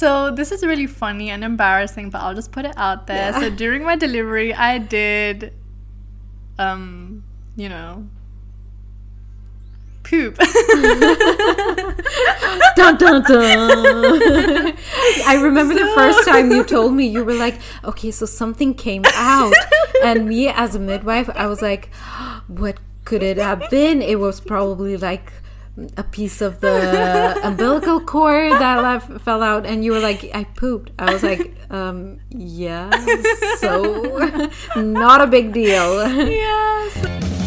So this is really funny and embarrassing, but I'll just put it out there. Yeah. So during my delivery, I did, um, you know, poop. dun dun dun. I remember the first time you told me you were like, okay, so something came out, and me as a midwife, I was like, what could it have been? It was probably like a piece of the umbilical cord that left, fell out, and you were like, I pooped. I was like, um, yeah, so not a big deal. yes.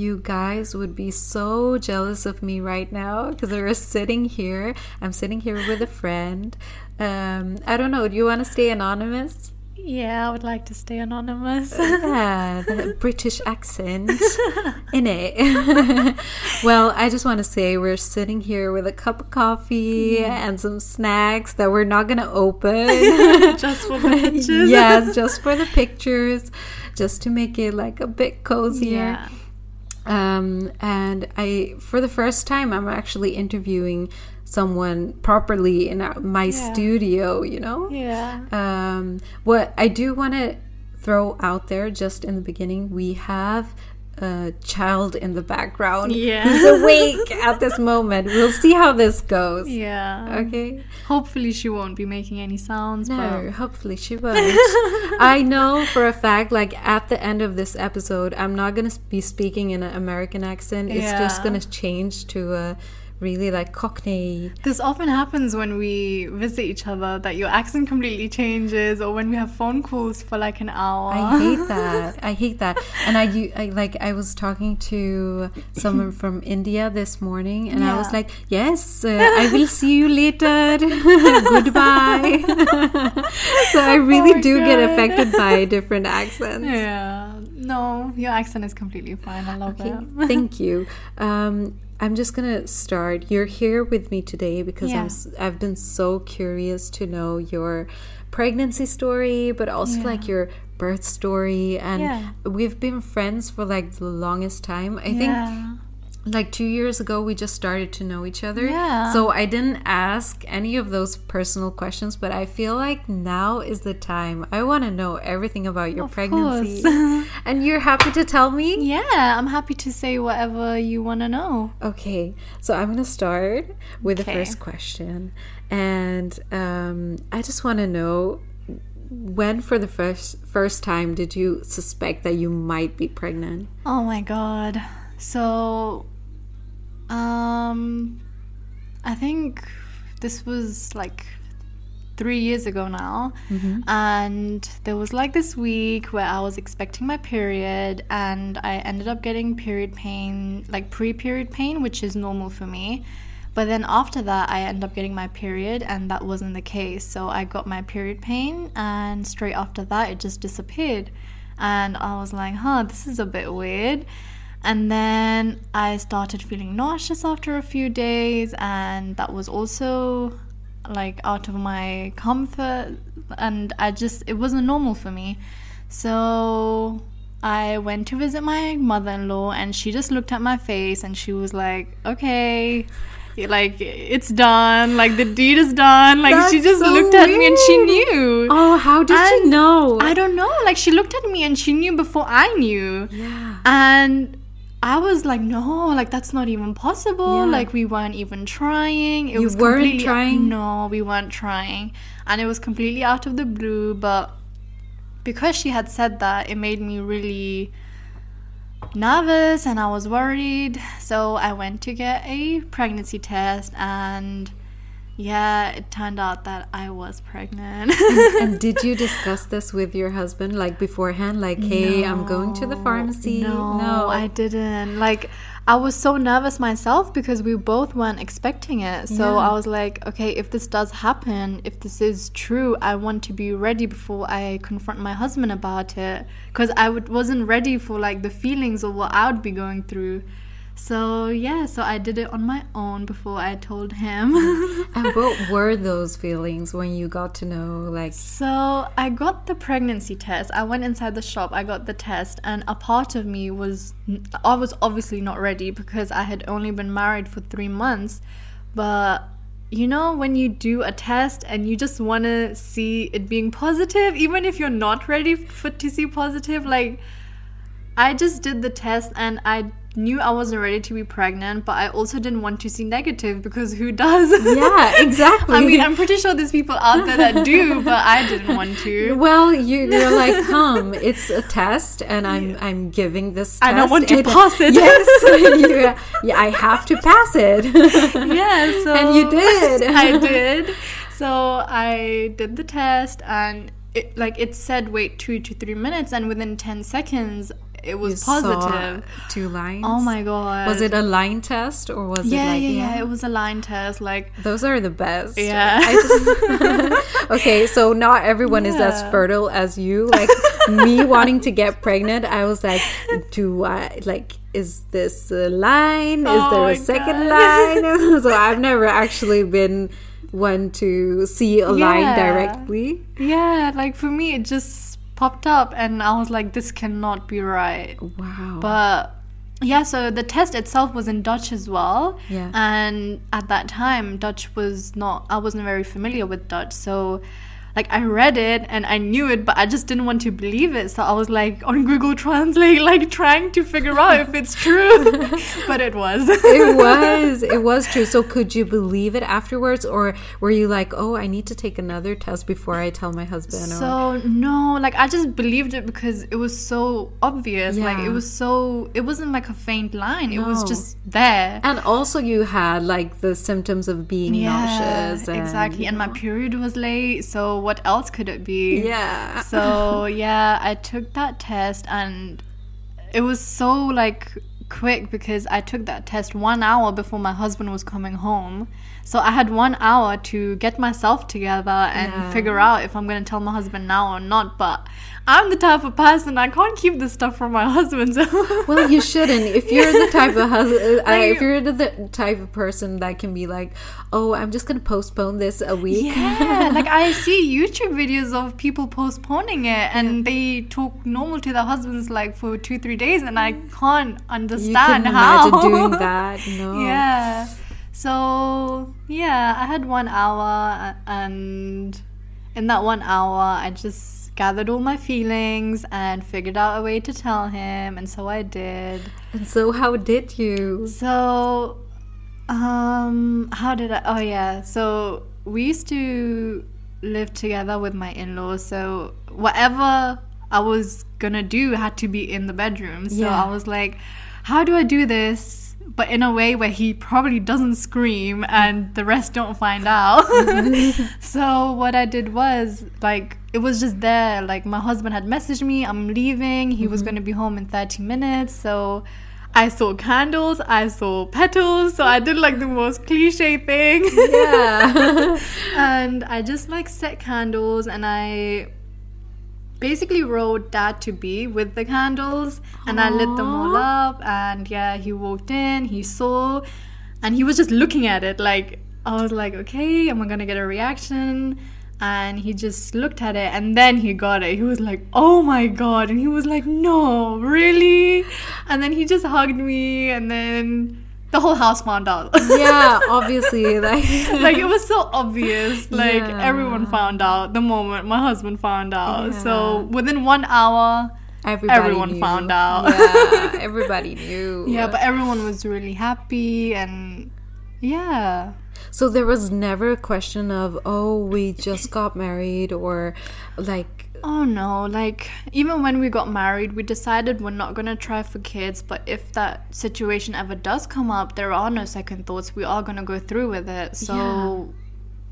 You guys would be so jealous of me right now because we're sitting here. I'm sitting here with a friend. Um, I don't know. Do you want to stay anonymous? Yeah, I would like to stay anonymous. Yeah, the British accent in it. well, I just want to say we're sitting here with a cup of coffee and some snacks that we're not going to open. Just for the pictures. yes, just for the pictures, just to make it like a bit cozier. Yeah. Um, and I, for the first time, I'm actually interviewing someone properly in my Yeah. studio. You know. Yeah. Um, what I do want to throw out there, just in the beginning, we have a child in the background Yeah. who's awake at this moment. We'll see how this goes. Yeah. Okay. Hopefully she won't be making any sounds. No, hopefully she won't. I know for a fact, like at the end of this episode, I'm not gonna be speaking in an American accent. It's just gonna change to a really like Cockney. This often happens when we visit each other that your accent completely changes, or when we have phone calls for like an hour. I hate that. I hate that. And I like I was talking to someone from India this morning, and I was like, "Yes, uh, I will see you later. Goodbye." so I really Oh do get affected by different accents. Yeah. No, your accent is completely fine. I love Okay, it. thank you. Um, I'm just gonna start. You're here with me today because Yeah. I'm, I've been so curious to know your pregnancy story, but also Yeah. like your birth story. And Yeah. we've been friends for like the longest time. I think. Like two years ago we just started to know each other. Yeah. So I didn't ask any of those personal questions, but I feel like now is the time. I want to know everything about your Of pregnancy. and you're happy to tell me? Yeah, I'm happy to say whatever you want to know. Okay, so I'm gonna start with the first question, and um, I just want to know when, for the first first time, did you suspect that you might be pregnant? Oh my god. So um I think this was like 3 years ago now. And there was like this week where I was expecting my period and I ended up getting period pain, like pre-period pain, which is normal for me. But then after that, I ended up getting my period, and that wasn't the case. So I got my period pain, and straight after that, it just disappeared. And I was like, huh, this is a bit weird. And then I started feeling nauseous after a few days, and that was also like out of my comfort. And I just, it wasn't normal for me. So I went to visit my mother in law, and she just looked at my face and she was like, okay. Like it's done, like the deed is done. Like she just so looked at me and she knew. Oh, how did And know? I don't know. Like she looked at me and she knew before I knew. yeah. And I was like, no, like that's not even possible. Yeah. Like we weren't even trying. It You was weren't trying? No, we weren't trying, and it was completely out of the blue. But because she had said that, it made me really nervous and I was worried. So I went to get a pregnancy test, and yeah, it turned out that I was pregnant. and did you discuss this with your husband like beforehand? Like, hey, I'm going to the pharmacy. No, no, I didn't. Like, I was so nervous myself because we both weren't expecting it. So Yeah. I was like, okay, if this does happen, if this is true, I want to be ready before I confront my husband about it. Because I wasn't ready for like the feelings of what I would be going through. So yeah, so I did it on my own before I told him. Mm. and what were those feelings when you got to know like So I got the pregnancy test. I went inside the shop, I got the test, and a part of me was I was obviously not ready because I had only been married for 3 months. But you know when you do a test and you just want to see it being positive even if you're not ready for to see positive like I just did the test and I knew I wasn't ready to be pregnant, but I also didn't want to see negative because who does? Yeah, exactly. I mean, I'm pretty sure there's people out there that do, but I didn't want to. Well, you, you're like, come, it's a test, and I'm I'm giving this. Test, I don't want to pass it. Yes, you, yeah, I have to pass it. yeah, so And you did. I did. So I did the test, and it like it said wait two to three minutes, and within ten seconds it was You positive. two lines. Oh my god! Was it a line test or was Yeah, it like yeah, yeah. It was a line test. Like Those are the best. Yeah. I just- okay, so not everyone is as fertile as you. Like me wanting to get pregnant, I was like, do I like is this a line? Is Oh there a second God. line? so I've never actually been one to see a line directly. yeah, like for me it just popped up, and I was like, this cannot be right. Wow. But yeah, so the test itself was in Dutch as well. Yeah. And at that time, Dutch was not, I wasn't very familiar with Dutch. So, like, I read it and I knew it, but I just didn't want to believe it. So I was like on Google Translate, like trying to figure out if it's true. but it was. it was it was true so could you believe it afterwards or were you like oh i need to take another test before i tell my husband or So no, like I just believed it because it was so obvious. Like it was so it wasn't like a faint line. It was just there. And also, you had like the symptoms of being nauseous. And, exactly. And my period was late, so what else could it be? yeah. So yeah, I took that test and it was so like quick because I took that test one hour before my husband was coming home. So I had one hour to get myself together and Yeah. figure out if I'm gonna tell my husband now or not. But I'm the type of person I can't keep this stuff from my husband. So Well, you shouldn't. If you're the type of husband, uh, if you're the, type of person that can be like, "Oh, I'm just gonna postpone this a week." Yeah, like I see YouTube videos of people postponing it and they talk normal to their husbands like for two, three days, and I can't you understand can how. imagine doing that. No. Yeah. So, yeah, I had one hour, and in that one hour, I just gathered all my feelings and figured out a way to tell him, and so I did. And so, how did you? So, um, how did I? Oh yeah. So we used to live together with my in-laws. So whatever I was gonna do had to be in the bedroom. So Yeah. I was like, how do I do this? But in a way where he probably doesn't scream and the rest don't find out. so what I did was like it was just there. Like my husband had messaged me, I'm leaving. He was mm-hmm. gonna be home in 30 minutes. So I saw candles, I saw petals, so I did like the most cliche thing. Yeah. and I just like set candles and I basically wrote dad to be with the candles and I lit them all up and yeah, he walked in, he saw and he was just looking at it like I was like, okay, am I gonna get a reaction? And he just looked at it and then he got it. He was like, oh my god. And he was like, no, really? And then he just hugged me and then the whole house found out. yeah. Obviously, like. like it was so obvious. Like Yeah. everyone found out the moment my husband found out. Yeah. So within one hour, Everybody Everyone knew. found out. Yeah, everybody knew. yeah, but everyone was really happy and yeah. So there was never a question of, oh, we just got married, or like, Oh no, like even when we got married, we decided we're not gonna try for kids, but if that situation ever does come up, there are no second thoughts. We are gonna go through with it. So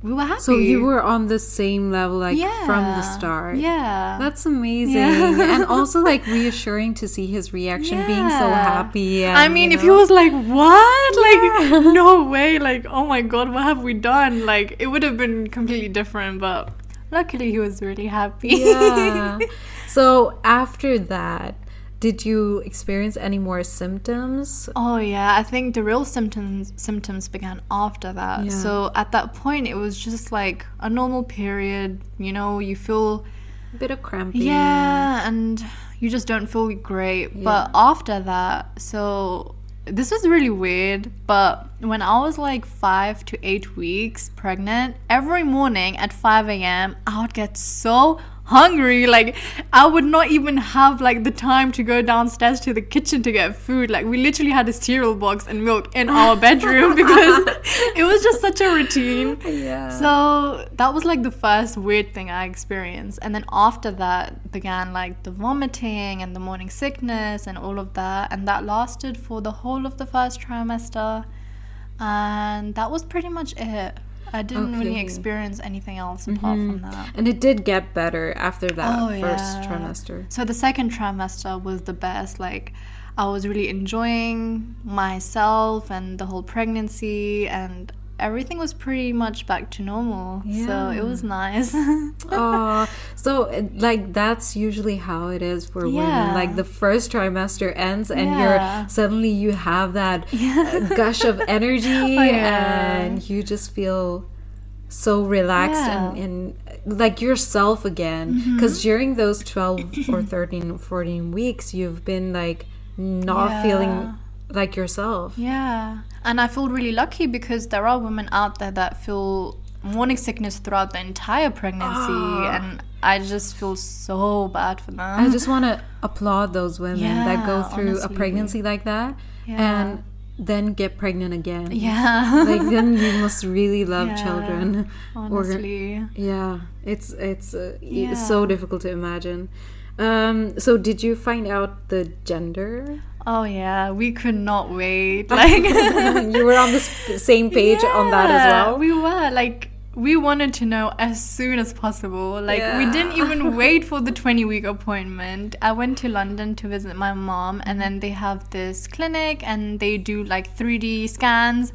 we were happy. so you were on the same level, like yeah. from the start. Yeah. That's amazing. Yeah. and also like reassuring to see his reaction being so happy. And, I mean, you if he was like, "What?" Like, no way! Like, oh my god, what have we done? Like, it would have been completely different. But luckily, he was really happy. Yeah. so after that, did you experience any more symptoms? Oh yeah, I think the real symptoms symptoms began after that. Yeah. So at that point, it was just like a normal period. You know, you feel A bit of cramping. yeah, and you just don't feel great. But after that, so this was really weird. But when I was like five to eight weeks pregnant, every morning at 5 a.m., I would get so hungry. Like, I would not even have like the time to go downstairs to the kitchen to get food. Like, we literally had a cereal box and milk in our bedroom because it was just such a routine. Yeah. So that was like the first weird thing I experienced. And then after that began like the vomiting and the morning sickness and all of that. And that lasted for the whole of the first trimester. And that was pretty much it. I didn't really experience anything else apart from mm-hmm. that. And it did get better after that Oh, first yeah. trimester. So the second trimester was the best. Like I was really enjoying myself and the whole pregnancy and everything was pretty much back to normal. So it was nice. Oh, so uh, like that's usually how it is for women. Like the first trimester ends, and Yeah. you're suddenly you have that uh, gush of energy, Oh, yeah. and you just feel so relaxed Yeah. Mm-hmm. and, and like yourself again. Because during those twelve or 13, 14 weeks, you've been like not Yeah. feeling like yourself. yeah. And I feel really lucky because there are women out there that feel morning sickness throughout the entire pregnancy Ah. and I just feel so bad for them. I just want to applaud those women that go Yeah, through a pregnancy like that Yeah. and then get pregnant again. yeah. like then you must really love Yeah, children. Or- Honestly. yeah, it's it's uh, Yeah. it's so difficult to imagine. Um, so did you find out the gender? Oh yeah, we could not wait. Like you were on the same page on that as well. We were like we wanted to know as soon as possible. Like we didn't even wait for the 20 week appointment. I went to London to visit my mom and then they have this clinic and they do like 3D scans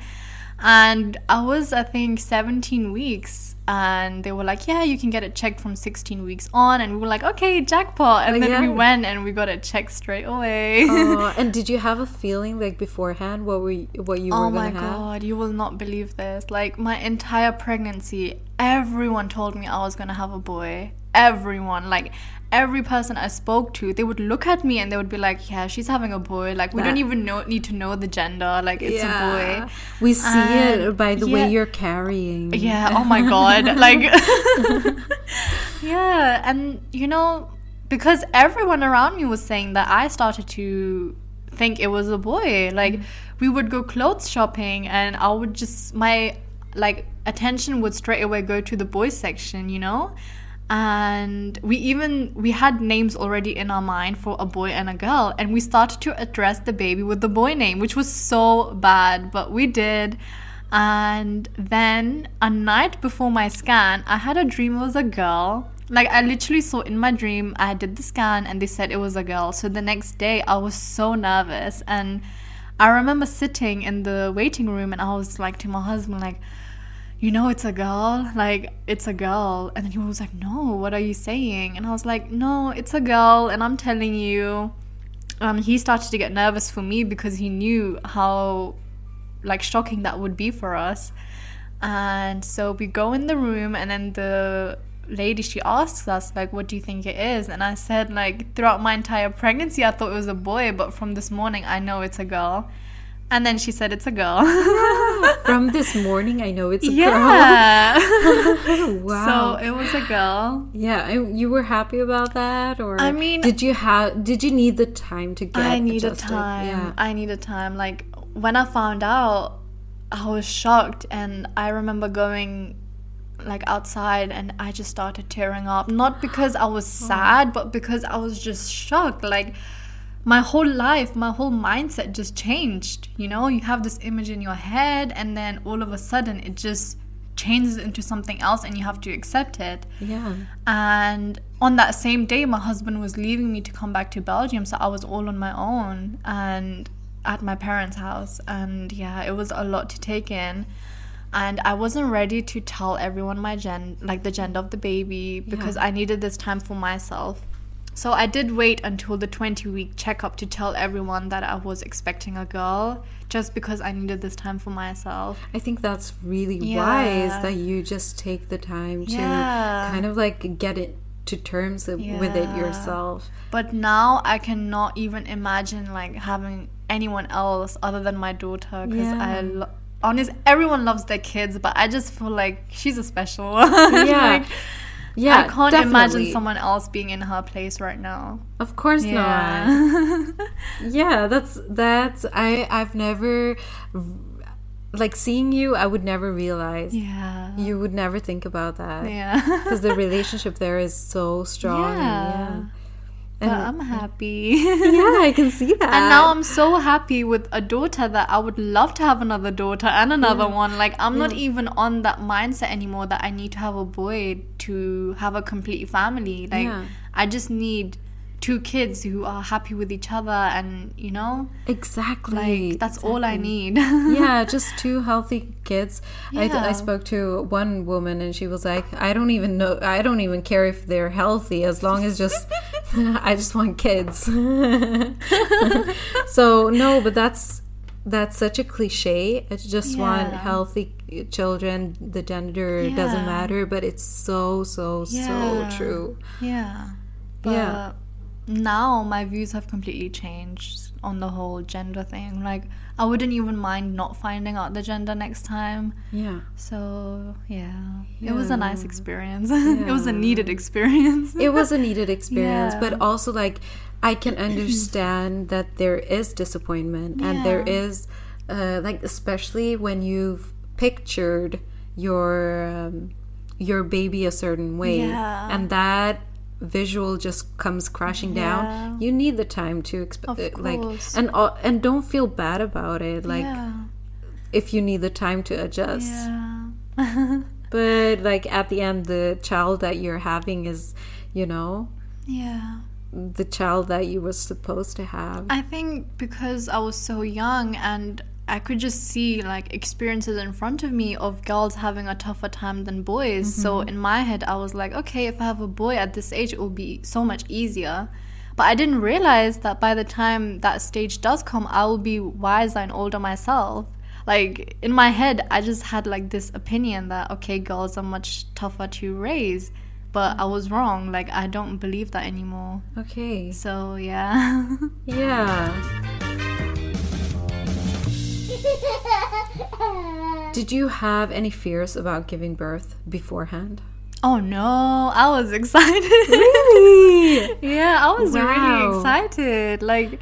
and I was I think 17 weeks and they were like, "Yeah, you can get it checked from 16 weeks on." And we were like, "Okay, jackpot." And then we went and we got it checked straight away. Uh, and did you have a feeling like beforehand what we what you were Oh my gonna have? god, you will not believe this. Like my entire pregnancy, everyone told me I was gonna have a boy. Everyone, like every person I spoke to, they would look at me and they would be like, "Yeah, she's having a boy." Like we don't even know need to know the gender. Like it's a boy. We see it by the yeah. way you're carrying. Yeah. Oh my god. like. yeah, and you know, because everyone around me was saying that, I started to think it was a boy. Like mm-hmm. we would go clothes shopping, and I would just my like attention would straight away go to the boys section. You know. And we even we had names already in our mind for a boy and a girl, and we started to address the baby with the boy name, which was so bad, but we did. And then a night before my scan, I had a dream it was a girl. Like I literally saw in my dream, I did the scan and they said it was a girl. So the next day I was so nervous and I remember sitting in the waiting room and I was like to my husband like you know it's a girl? Like it's a girl. And then he was like no what are you saying? And i was like no it's a girl and i'm telling you. Um, he started to get nervous for me because he knew how like shocking that would be for us. And so we go in the room and then the lady she asks us like what do you think it is? And i said like throughout my entire pregnancy i thought it was a boy but from this morning i know it's a girl and then she said it's a girl From this morning, I know it's a yeah girl. wow. so it was a girl yeah, I, you were happy about that, or I mean- did you have? Did you need the time to get? I need adjusted? time. Yeah. I need a time. Like when I found out, I was shocked, and I remember going like outside, and I just started tearing up. Not because I was oh. sad, but because I was just shocked. Like my whole life, my whole mindset just changed. You know, you have this image in your head, and then all of a sudden, it just changes into something else, and you have to accept it. yeah. And on that same day, my husband was leaving me to come back to Belgium, so I was all on my own and at my parents' house. And yeah, it was a lot to take in. And I wasn't ready to tell everyone my gen, like the gender of the baby, because I needed this time for myself. So I did wait until the 20 week checkup to tell everyone that I was expecting a girl just because I needed this time for myself. I think that's really Yeah. wise that you just take the time to Yeah. kind of like get it to terms with it yourself. But now I cannot even imagine like having anyone else other than my daughter because Yeah. I lo- honest everyone loves their kids, but I just feel like she's a special. Yeah. like, Yeah, I can't definitely. imagine someone else being in her place right now. Of course not. Yeah. Yeah, that's that's I I've never like seeing you. I would never realize. yeah. You would never think about that Yeah. because the relationship there is so strong. Yeah. And, But. I'm happy. Yeah, I can see that. And now I'm so happy with a daughter that I would love to have another daughter and another one. Like I'm not even on that mindset anymore that I need to have a boy to have a complete family. Like Yeah. I just need two kids who are happy with each other and you know exactly. like that's all I need. yeah, just two healthy kids. I, Yeah. I spoke to one woman and she was like, I don't even know, I don't even care if they're healthy as long as just, I just want kids. so, no, but that's, that's such a cliche. I just want healthy children. The gender doesn't matter, but it's so, so, Yeah. so true. Yeah. But Yeah. Now my views have completely changed on the whole gender thing. Like I wouldn't even mind not finding out the gender next time. Yeah. So yeah, it was a nice Yeah. experience. it was a needed experience. it was a needed experience Yeah. but also like i can understand that there is disappointment and there Yeah. is uh, like especially when you've pictured your um, your baby a certain way Yeah. and that visual just comes crashing Yeah. down you need the time to exp- uh, like and and don't feel bad about it like yeah, if you need the time to adjust yeah, but like at the end the child that you're having is you know yeah. the child that you were supposed to have. I think because I was so young and I could just see like experiences in front of me of girls having a tougher time than boys. So mm-hmm. in my head, I was like, okay, if I have a boy at this age, it will be so much easier. But I didn't realize that by the time that stage does come, I will be wiser and older myself. Like in my head, I just had like this opinion that okay, girls are much tougher to raise. But I was wrong. Like I don't believe that anymore. Okay. So yeah. Yeah. Did you have any fears about giving birth beforehand? Oh no, I was excited. Really? yeah, I was Wow. really excited. Like,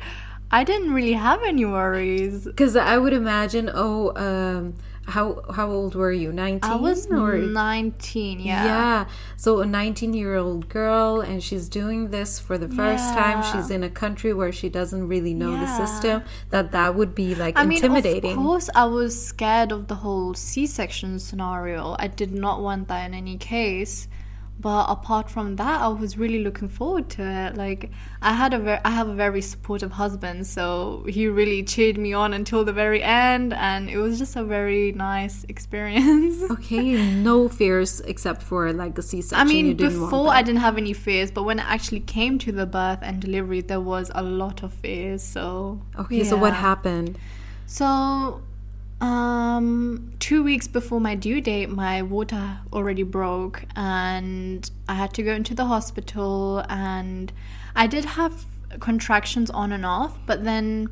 I didn't really have any worries. Because I would imagine. Oh, um, how how old were you? Nineteen. I was or 19, yeah. Yeah. So a 19 year old girl, and she's doing this for the first time. She's in a country where she doesn't really know the system. That that would be like I mean, intimidating. of course, I was scared of the whole C-section scenario. I did not want that in any case. But apart from that, I was really looking forward to it. Like, I had a very, I have a very supportive husband, so he really cheered me on until the very end, and it was just a very nice experience. okay, no fears except for like the C section. I mean, you didn't want before. I didn't have any fears, but when it actually came to the birth and delivery, there was a lot of fears. So Okay, so what happened? So, um, two weeks before my due date, my water already broke, and I had to go into the hospital. And I did have contractions on and off, but then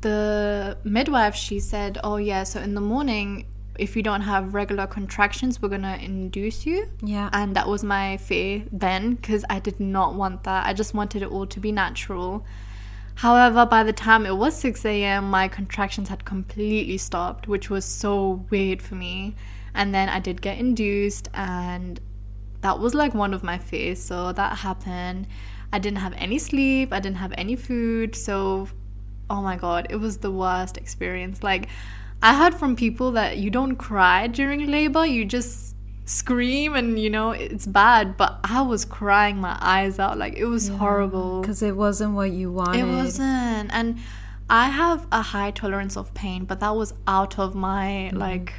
the midwife she said, "Oh yeah, so in the morning." If you don't have regular contractions, we're gonna induce you. Yeah. And that was my fear then because I did not want that. I just wanted it all to be natural. However, by the time it was 6 a.m., my contractions had completely stopped, which was so weird for me. And then I did get induced, and that was like one of my fears. So that happened. I didn't have any sleep, I didn't have any food. So, oh my god, it was the worst experience. Like, I heard from people that you don't cry during labor, you just scream and you know it's bad but i was crying my eyes out like it was horrible Because it wasn't what you wanted. it wasn't. And I have a high tolerance of pain, but that was out of my like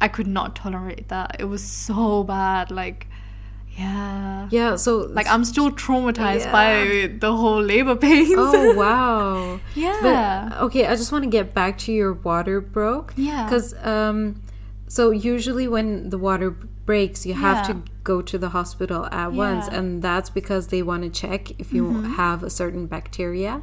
I could not tolerate that. It was so bad. Like Yeah. Yeah, so Like I'm still traumatized Yeah. by the whole labor pains. Oh wow. yeah. But okay, I just want to get back to your water broke. Yeah. Because um, so usually when the water breaks, you have Yeah. to go to the hospital at once, Yeah. Mm-hmm. and that's because they want to check if you have a certain bacteria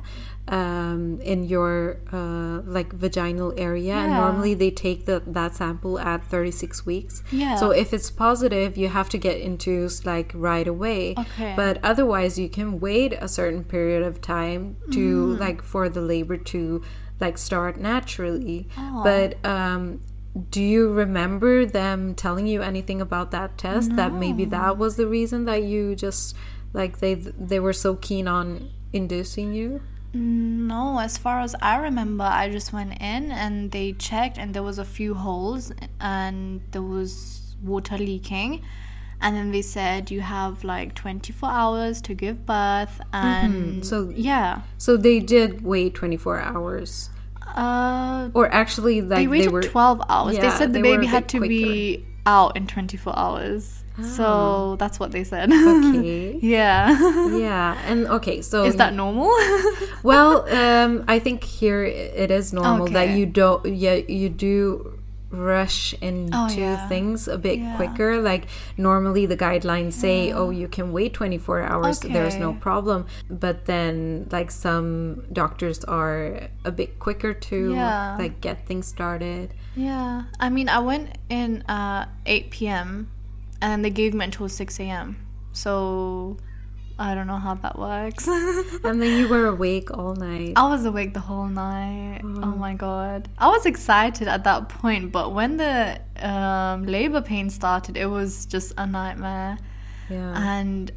um, in your uh, like vaginal area. And normally they take the, that sample at 36 weeks. Yeah. So if it's positive, you have to get induced like right away. Okay. But otherwise, you can wait a certain period of time to like for the labor to like start naturally. But um, do you remember them telling you anything about that test? That maybe that was the reason that you just like they they were so keen on inducing you. Mm, no, as far as I remember, I just went in and they checked, and there was a few holes, and there was water leaking. And then they said you have like 24 hours to give birth, mm-hmm. and So- yeah, So they did wait 24 hours. Uh, Or actually like they waited were 12 hours. they said the they baby had to be out in 24 hours, so that's what they said. okay. yeah, yeah. And okay, so is that normal? Well, um, I think here it is normal that you don't, yeah, you do rush into Oh, yeah. things a bit Yeah. quicker. Like normally the guidelines say, oh, you can wait 24 hours, there's no problem. But then, like, some doctors are a bit quicker to Yeah. like get things started. Yeah, I mean, I went in uh, 8 p.m. and they gave me until 6 a.m. So I don't know how that works. And then you were awake all night. I was awake the whole night. Oh my god. I was excited at that point, but when the um, labor pain started, it was just a nightmare. Yeah. And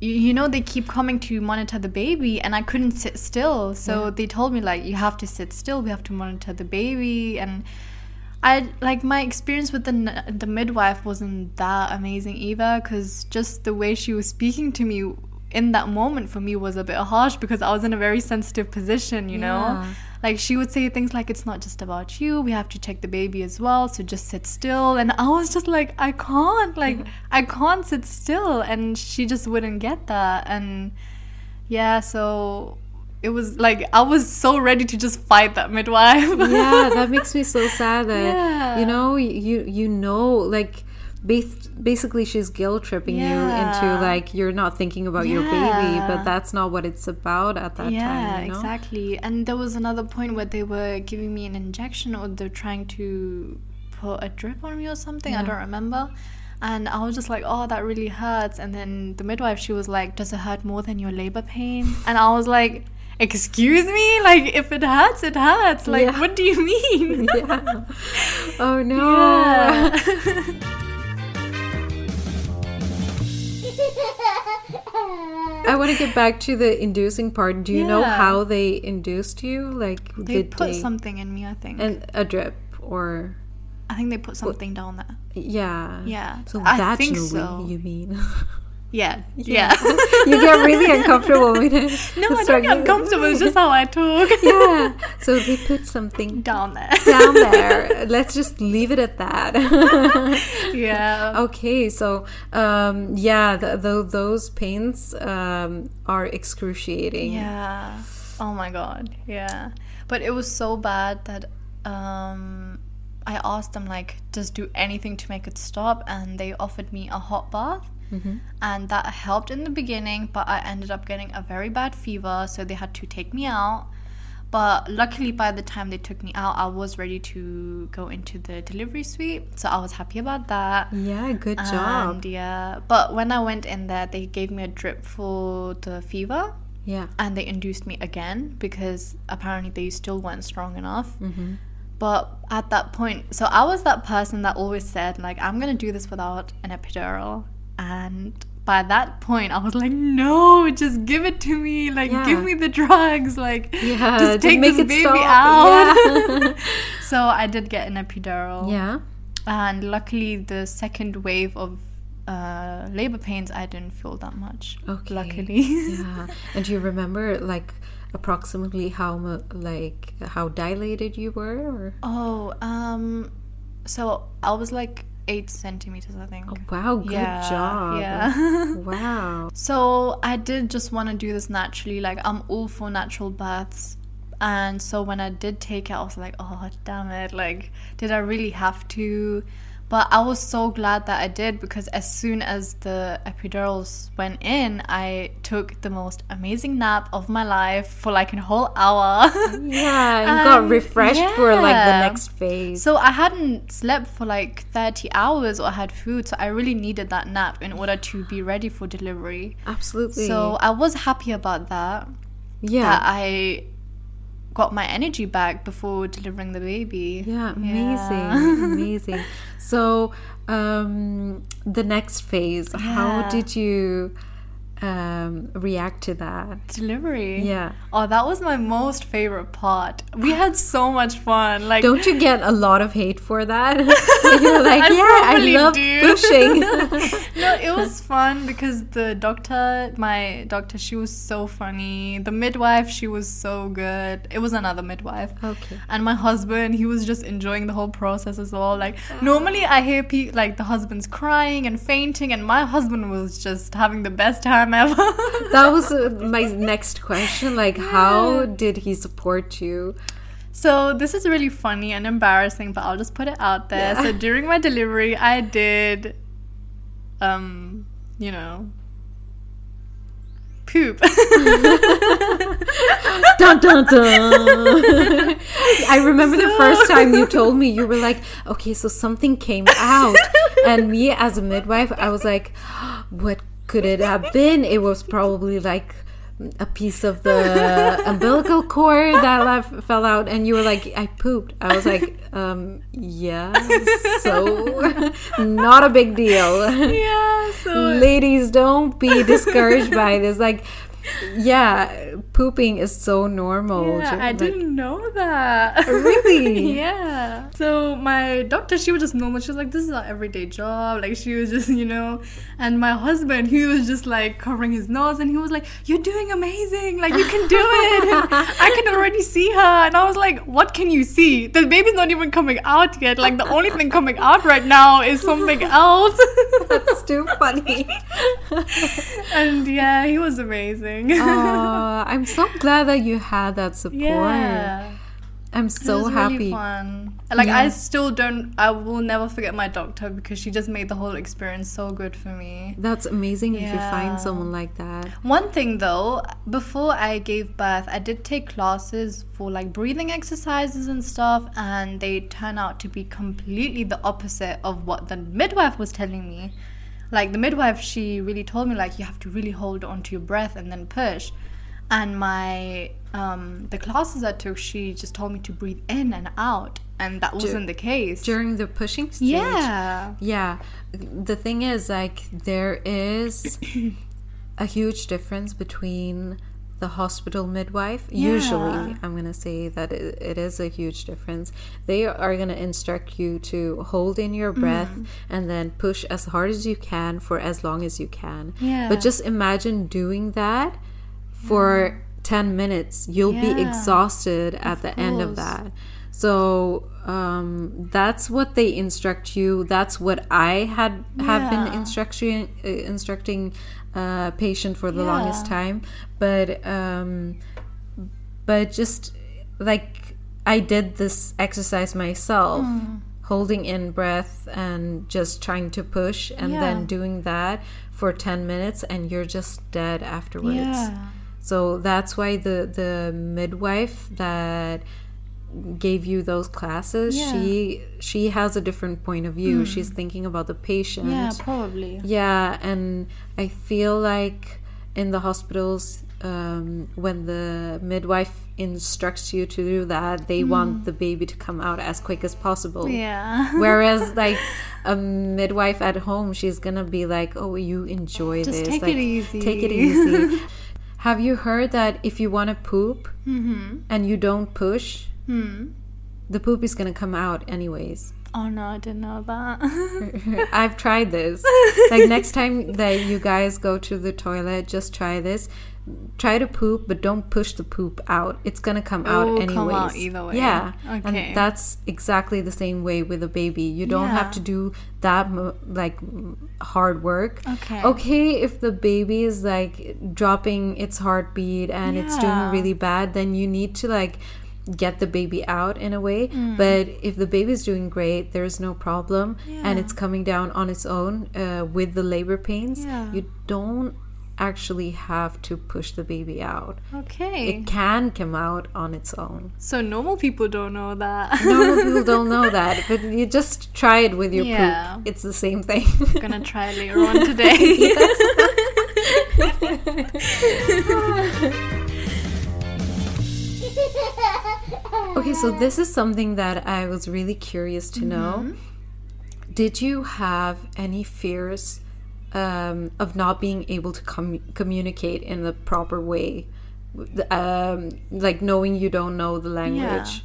you, you know, they keep coming to monitor the baby, and I couldn't sit still. So they told me, like, you have to sit still, we have to monitor the baby. And I like my experience with the the midwife wasn't that amazing either because just the way she was speaking to me in that moment for me was a bit harsh because I was in a very sensitive position, you know. Like she would say things like it's not just about you, we have to check the baby as well, so just sit still and I was just like I can't like I can't sit still and she just wouldn't get that and yeah, so it was like I was so ready to just fight that midwife. yeah, that makes me so sad that Yeah. you know you you know like bas- basically she's guilt tripping you into like you're not thinking about your baby, but that's not what it's about at that yeah, time. You know? exactly. And there was another point where they were giving me an injection or they're trying to put a drip on me or something. I don't remember. And I was just like, oh, that really hurts. And then the midwife, she was like, does it hurt more than your labor pain? And I was like, excuse me? Like, if it hurts, it hurts. Like, Yeah. what do you mean? yeah. Oh no. Yeah. I want to get back to the inducing part. Do you know how they induced you? Like they put they something in me, I think. and a drip or I think they put something down there. yeah. Yeah. So I think vaginally, so. you mean? Yeah. Yeah. you get really uncomfortable with it. no, I don't get uncomfortable. It's just how I talk. Yeah. So they put something down there. down there. Let's just leave it at that. yeah. okay, so um, yeah, th- th- those pains um, are excruciating. Yeah. Oh my god. Yeah. But it was so bad that um I asked them like just do anything to make it stop and they offered me a hot bath. Mm-hmm. And that helped in the beginning, but I ended up getting a very bad fever, so they had to take me out. But luckily, by the time they took me out, I was ready to go into the delivery suite, so I was happy about that. Yeah, good job. And yeah, but when I went in there, they gave me a drip for the fever yeah. and they induced me again because apparently they still weren't strong enough. Mm-hmm. But at that point, so I was that person that always said, like, I'm gonna do this without an epidural. And by that point, I was like, no, just give it to me. Like, Yeah. give me the drugs. Like, Yeah, just take this baby stop. out. Yeah. so I did get an epidural Yeah. and luckily the second wave of uh, labor pains i didn't feel that much Okay. luckily yeah. And do you remember like approximately how like how dilated you were? Or? oh um so i was like eight centimeters, I think. Oh, wow, good Yeah, job. yeah. wow. So I did just want to do this naturally. Like I'm all for natural births. And so when I did take it, I was like, oh damn it! Like, did I really have to? But I was so glad that I did because as soon as the epidurals went in, I took the most amazing nap of my life for like a whole hour. Yeah, and got Um, refreshed for like the next phase. So I hadn't slept for like 30 hours or had food, so I really needed that nap in order to be ready for delivery. Absolutely. So I was happy about that. yeah. That I got my energy back before delivering the baby. Yeah, amazing, amazing. So, um, the next phase, how did you um, react to that? Delivery. Yeah. Oh, that was my most favorite part. We had so much fun. Like Don't you get a lot of hate for that? You're like, I yeah, I love do." pushing. no, it was fun because the doctor, my doctor, she was so funny. The midwife, she was so good. It was another midwife. Okay. And my husband, he was just enjoying the whole process as well. Like normally, I hear pe- like the husband's crying and fainting, and my husband was just having the best time ever. that was uh, my next question. Like, how did he support you? So this is really funny and embarrassing, but I'll just put it out there. Yeah. So during my delivery, I did, um, you know, poop. dun dun dun. I remember the first time you told me you were like, okay, so something came out, and me as a midwife, I was like, what could it have been? It was probably like a piece of the umbilical cord that left, fell out, and you were like, I pooped. I was like, um, yeah, so not a big deal. yeah. So Ladies, don't be discouraged by this. Like, yeah, pooping is so normal. Yeah, I like- didn't know that. Oh, really? yeah. So my doctor, she was just normal. She was like, "This is our everyday job." Like she was just, you know. And my husband, he was just like covering his nose, and he was like, "You're doing amazing. Like you can do it." I can already see her, and I was like, "What can you see? The baby's not even coming out yet. Like the only thing coming out right now is something else." That's too funny. and yeah, he was amazing. Aw, I'm so glad that you had that support. yeah. I'm so happy. Really. Like Yeah. I still don't. I will never forget my doctor because she just made the whole experience so good for me. That's amazing if you find someone like that. One thing though, before I gave birth, I did take classes for like breathing exercises and stuff, and they turn out to be completely the opposite of what the midwife was telling me. Like the midwife, she really told me like you have to really hold on to your breath and then push. And my um, the classes I took, she just told me to breathe in and out, and that wasn't the case. During the pushing stage. yeah. Yeah. The thing is, like, there is a huge difference between the hospital midwife. Usually, I'm going to say that it, it is a huge difference. They are going to instruct you to hold in your breath Mm. and then push as hard as you can for as long as you can. Yeah. But just imagine doing that for 10 minutes. You'll be exhausted at the end of that. So um, that's what they instruct you. That's what I had have been Yeah. instructing uh, instructing uh, patient for the longest time. But um, but just like I did this exercise myself, Hmm. holding in breath and just trying to push, and Yeah. then doing that for ten minutes, and you're just dead afterwards. Yeah. So that's why the the midwife that gave you those classes, Yeah. she she has a different point of view. She's thinking about the patient. Yeah, probably. Yeah, and I feel like in the hospitals, um, when the midwife instructs you to do that, they want the baby to come out as quick as possible. Yeah. Whereas, like a midwife at home, she's gonna be like, "Oh, you enjoy Just this. take it easy." Take it easy." Have you heard that if you want to poop mm-hmm. and you don't push, Hmm. the poop is gonna come out anyways? Oh no, I didn't know that. I've tried this. Like next time that you guys go to the toilet, just try this. try to poop, but don't push the poop out. It's gonna come out will anyways. come out either way. Yeah, Okay. and that's exactly the same way with a baby. You don't have to do that like hard work. Okay. Okay, if the baby is like dropping its heartbeat and it's doing really bad, then you need to like get the baby out in a way. Mm. But if the baby's doing great, there's no problem, and it's coming down on its own uh, with the labor pains. Yeah. You don't actually have to push the baby out. Okay. It can come out on its own. So normal people don't know that. Normal people don't know that, but you just try it with your Yeah. poop. It's the same thing. I'm gonna try later on today. Okay, so this is something that I was really curious to know. Mm-hmm. Did you have any fears um, of not being able to com- communicate in the proper way? Um, like knowing you don't know the language.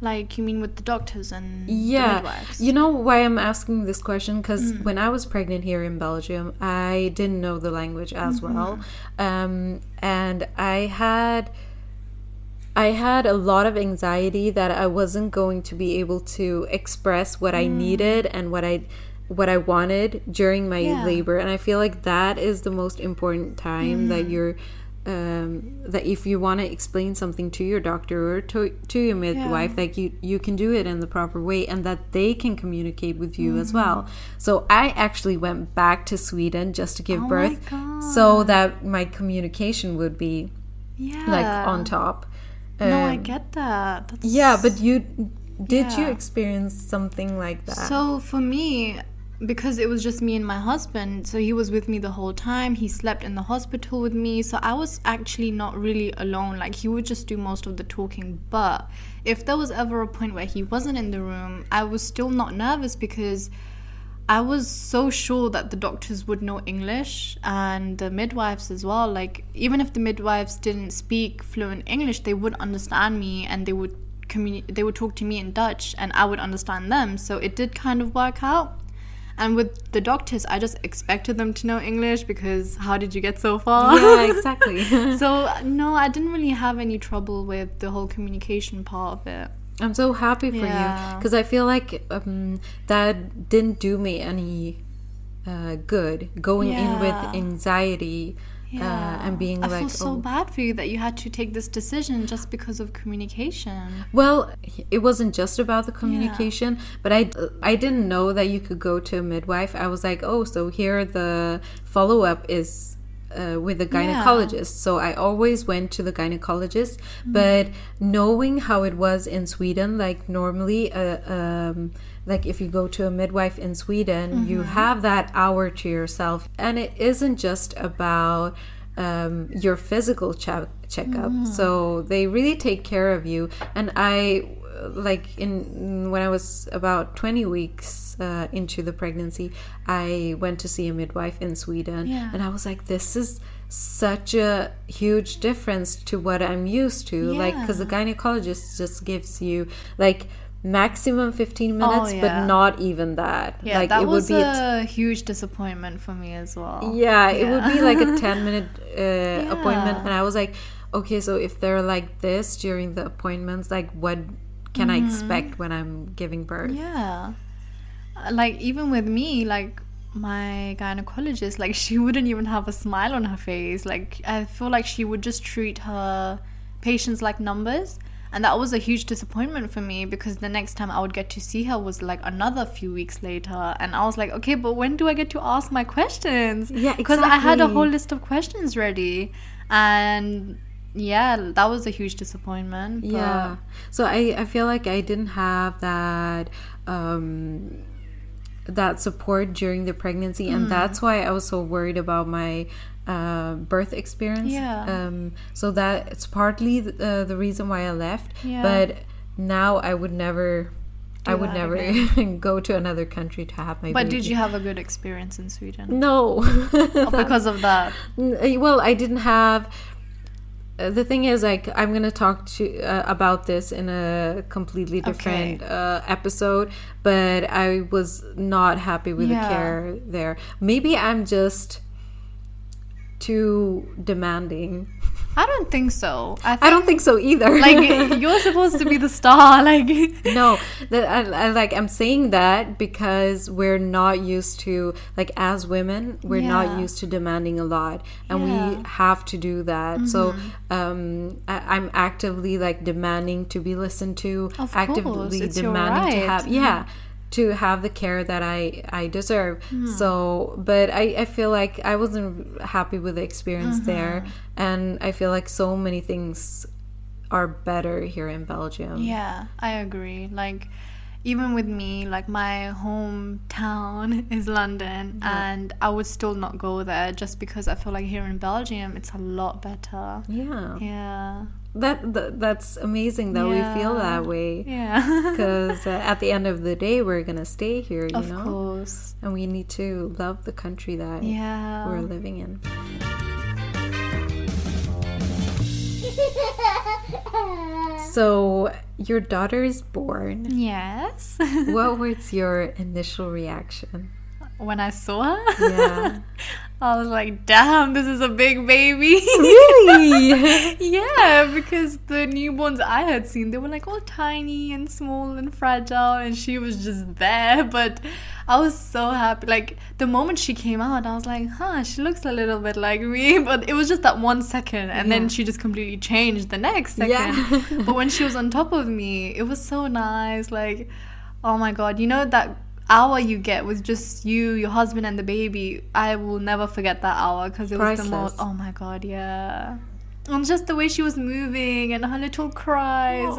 like you mean with the doctors and Yeah. You know why I'm asking this question? Because Mm. when I was pregnant here in Belgium, I didn't know the language as Mm-hmm. well. Um, and I had. I had a lot of anxiety that I wasn't going to be able to express what Mm. I needed and what I what I wanted during my Yeah. labor and I feel like that is the most important time Mm. that you're um, that if you want to explain something to your doctor or to, to your midwife like you you can do it in the proper way and that they can communicate with you as well Mm-hmm. so I actually went back to Sweden just to give Oh birth so that my communication would be yeah. like on top No, I Um, get that. That's yeah, but you did you experience something like that? So for me, because it was just me and my husband, so he was with me the whole time. He slept in the hospital with me, so I was actually not really alone. Like he would just do most of the talking. But if there was ever a point where he wasn't in the room, I was still not nervous because I was so sure that the doctors would know English and the midwives as well. Like even if the midwives didn't speak fluent English, they would understand me and they would communi- they would talk to me in Dutch and I would understand them. So it did kind of work out. And with the doctors, I just expected them to know English because how did you get so far? yeah, exactly. so no, I didn't really have any trouble with the whole communication part of it. I'm so happy for you because I feel like um, that didn't do me any uh, good going in with Yeah. anxiety uh, and being I like, feel so oh, bad for you that you had to take this decision just because of communication. Well, it wasn't just about the communication, but I I didn't know that you could go to a midwife. I was like, oh, so here the follow up is uh, with the gynecologist. So I always went to the gynecologist, but knowing how it was in Sweden, like normally, uh, um, like if you go to a midwife in Sweden, you have that hour to yourself, and it isn't just about um, your physical check checkup. So they really take care of you. And I like in when I was about 20 weeks uh, into the pregnancy, I went to see a midwife in Sweden, Yeah. and I was like, this is such a huge difference to what I'm used to. Like, because the gynecologist just gives you like maximum 15 minutes, yeah. but not even that. Yeah, like that it was would be a a huge disappointment for me as well. yeah, it would be like a 10 minute uh, appointment. And I was like, okay, so if they're like this during the appointments, like what can I expect when I'm giving birth? Mm-hmm. Yeah. Uh, Like even with me, like my gynecologist, like she wouldn't even have a smile on her face. Like I feel like she would just treat her patients like numbers. And that was a huge disappointment for me because the next time I would get to see her was like another few weeks later. And I was like, okay, but when do I get to ask my questions? Yeah, Because I had a whole list of questions ready. And yeah, that was a huge disappointment. but- Yeah. So I, I feel like I didn't have that um that support during the pregnancy Mm. and that's why I was so worried about my uh, birth experience. Yeah. Um so that it's partly the, uh, the reason why I left. Yeah. But now I would never I would never go to another country to have my But baby. did you have a good experience in Sweden? No. Oh, because of that. Well, I didn't have. The thing is, like, I'm gonna talk to uh, about this in a completely different uh, episode, but I was not happy with Yeah. the care there. Maybe I'm just too demanding. I don't think so. I, I don't think so either. like you're supposed to be the star. Like no, that I, I like I'm saying that because we're not used to like as women we're Yeah. not used to demanding a lot and Yeah. we have to do that. So Mm-hmm. um, I, I'm actively like demanding to be listened to, Of course, actively demanding to right. have yeah. To have the care that I I deserve, Hmm. so but I I feel like I wasn't happy with the experience Mm-hmm. there, and I feel like so many things are better here in Belgium. Yeah, I agree. Like, even with me, like my hometown is London, and I would still not go there just because I feel like here in Belgium it's a lot better. Yeah. Yeah, That, that that's amazing that we feel that way. yeah, Because uh, at the end of the day, we're gonna stay here, you of know, course. and we need to love the country that Yeah, we're living in. So your daughter is born. yes. what was your initial reaction? When I saw her, Yeah. I was like, "Damn, this is a big baby." really? Yeah, because the newborns I had seen, they were like all tiny and small and fragile, and she was just there. But I was so happy. Like the moment she came out, I was like, huh, she looks a little bit like me. But it was just that one second, and Yeah. then she just completely changed the next second. Yeah. but when she was on top of me, it was so nice. Like, oh my god, you know that hour you get with just you, your husband, and the baby. I will never forget that hour because it was the most. Oh my god, yeah. And just the way she was moving and her little cries.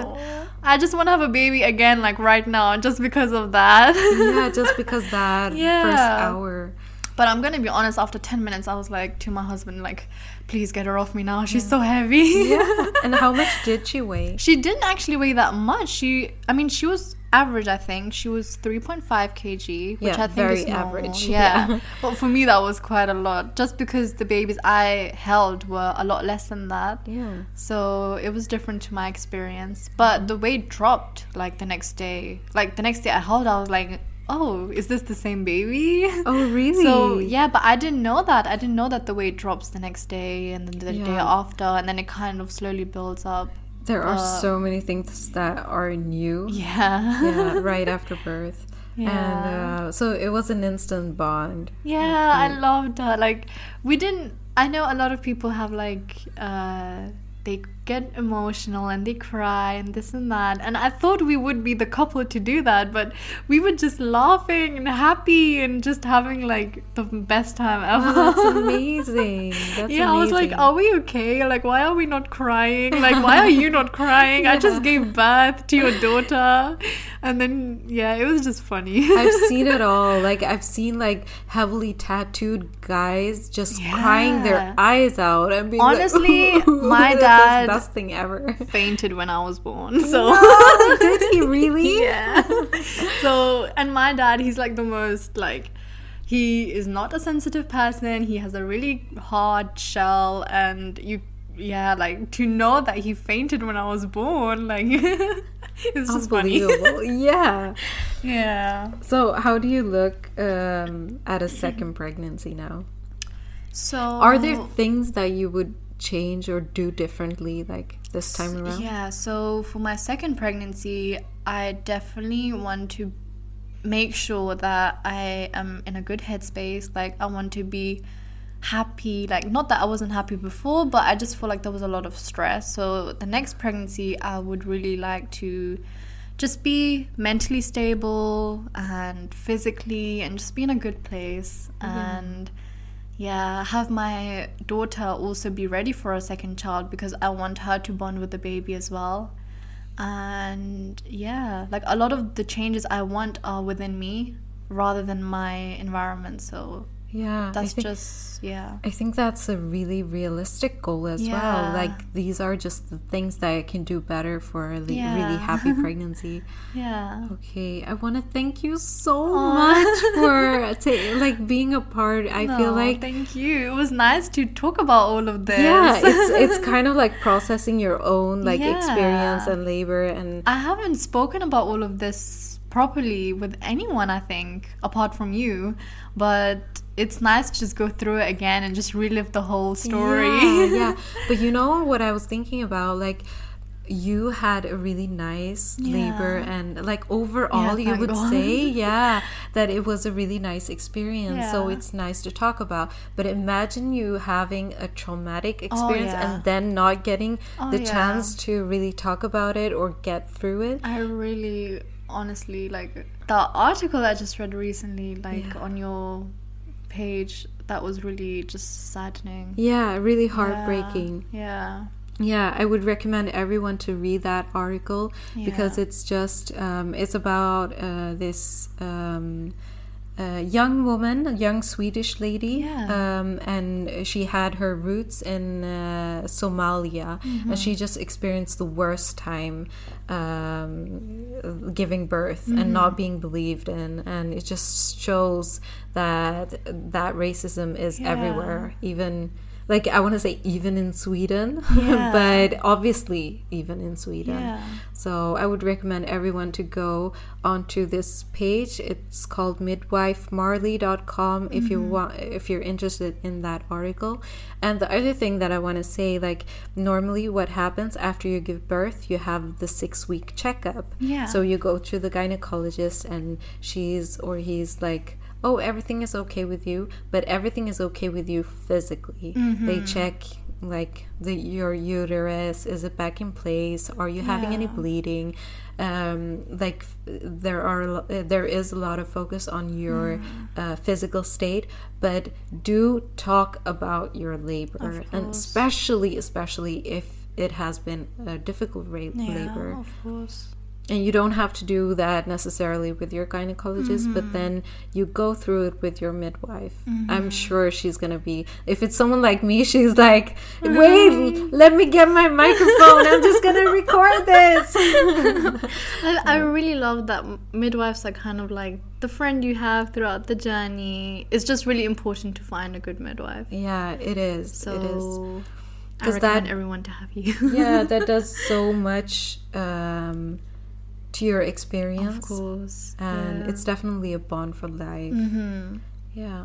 I just want to have a baby again, like right now, just because of that. yeah, just because that first hour. But I'm gonna be honest. After ten minutes, I was like to my husband, like, "Please get her off me now. She's so heavy." Yeah. and how much did she weigh? She didn't actually weigh that much. She, I mean, she was average. I think she was 3.5 kg, which Yeah, I think very is normal. average, Yeah, yeah. but for me that was quite a lot, just because the babies I held were a lot less than that. Yeah. So it was different to my experience. But the weight dropped like the next day. Like the next day I held, I was like, oh, is this the same baby? Oh, really? So yeah, but I didn't know that. I didn't know that the weight drops the next day and then the day after, and then it kind of slowly builds up. There are Uh, so many things that are new. Yeah. Yeah, right after birth. And uh, so it was an instant bond. Yeah, I loved that. Like we didn't. I know a lot of people have like uh, they get emotional and they cry and this and that. And I thought we would be the couple to do that, but we were just laughing and happy and just having like the best time oh, ever. Oh, that's amazing. That's yeah, I was like, are we okay? Like, why are we not crying? Like, why are you not crying? I just gave birth to your daughter. And then, yeah, it was just funny. I've seen it all. Like I've seen like heavily tattooed guys just crying their eyes out and being like, Honestly, my dad- thing ever. fainted when I was born. So Oh, did he really? yeah. So and my dad, he's like the most like he is not a sensitive person. He has a really hard shell and you yeah, like to know that he fainted when I was born, like it's just funny. Yeah. Yeah. So how do you look um, at a second pregnancy now? So Are there things that you would change or do differently like this time around? Yeah, so for my second pregnancy, I definitely want to make sure that I am in a good headspace. Like, I want to be happy. Like, not that I wasn't happy before, but I just feel like there was a lot of stress. So, the next pregnancy, I would really like to just be mentally stable and physically and just be in a good place. And yeah, have my daughter also be ready for a second child because I want her to bond with the baby as well. And yeah, like a lot of the changes I want are within me rather than my environment. So Yeah. That's think, just, yeah. I think that's a really realistic goal as Yeah. well. Like these are just the things that I can do better for a really Yeah. happy pregnancy. Yeah. Okay, I want to thank you so Aw. much for ta- like being a part. I feel like thank you. It was nice to talk about all of this. yeah, it's it's kind of like processing your own like Yeah. experience and labor and I haven't spoken about all of this properly with anyone, I think, apart from you. But it's nice to just go through it again and just relive the whole story. Yeah, yeah. But you know what I was thinking about? Like, you had a really nice Yeah. labor and like overall you would say yeah that it was a really nice experience so it's nice to talk about but imagine you having a traumatic oh, experience yeah. and then not getting Oh, the yeah. chance to really talk about it or get through it I really, honestly, like the article I just read recently, like Yeah. on your page, that was really just saddening. yeah really Yeah. heartbreaking Yeah. Yeah, I would recommend everyone to read that article because it's just um, it's about uh, this um, uh, young woman, a young Swedish lady, Yeah. um, and she had her roots in uh, Somalia, Mm-hmm. and she just experienced the worst time um, giving birth and Mm-hmm. not being believed in, and it just shows that that racism is Yeah. everywhere, even like I want to say even in Sweden, Yeah. but obviously even in Sweden. Yeah. So I would recommend everyone to go onto this page. It's called midwifemarley.com if you mm-hmm. want if you're interested in that article. And the other thing that I want to say like normally what happens after you give birth, you have the 6 week checkup. Yeah. So you go to the gynecologist and she's or he's like oh everything is okay with you but everything is okay with you physically. They check like the your uterus is it back in place? Are you having any bleeding? Um like there are uh, there is a lot of focus on your uh, physical state but do talk about your labor and especially especially if it has been a difficult ra- Yeah, labor. of course. And you don't have to do that necessarily with your gynecologist but mm-hmm. then you go through it with your midwife i'm mm-hmm. sure she's gonna be if it's someone like me she's like wait mm-hmm. let me get my microphone i'm just gonna record this I, I really love that midwives are kind of like the friend you have throughout the journey. It's just really important to find a good midwife. yeah it is So it is I 'Cause recommend that- everyone to have you. yeah that does so much um to your experience of course. and yeah. it's definitely a bond for life Mhm. yeah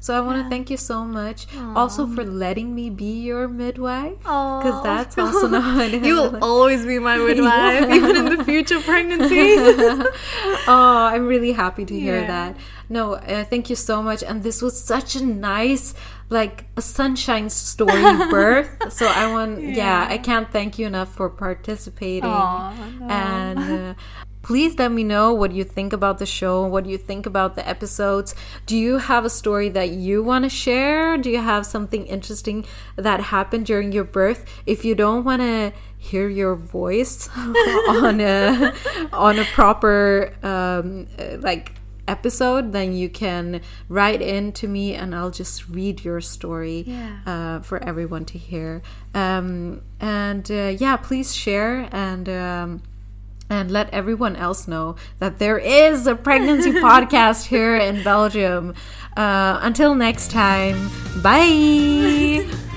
so i want to thank you so much also for letting me be your midwife because that's also not You will always be my midwife, Yeah. even in the future pregnancies. oh i'm really happy to hear Yeah. that no uh, thank you so much and this was such a nice like a sunshine story birth so i want yeah. Yeah. i can't thank you enough for participating Aw, no. and uh, please let me know what you think about the show what do you think about the episodes do you have a story that you want to share do you have something interesting that happened during your birth if you don't want to hear your voice on a on a proper um, uh, like episode then you can write in to me and i'll just read your story Yeah. uh, for everyone to hear um, and uh, yeah please share and um, and let everyone else know that there is a pregnancy podcast here in Belgium. Uh, until next time, bye.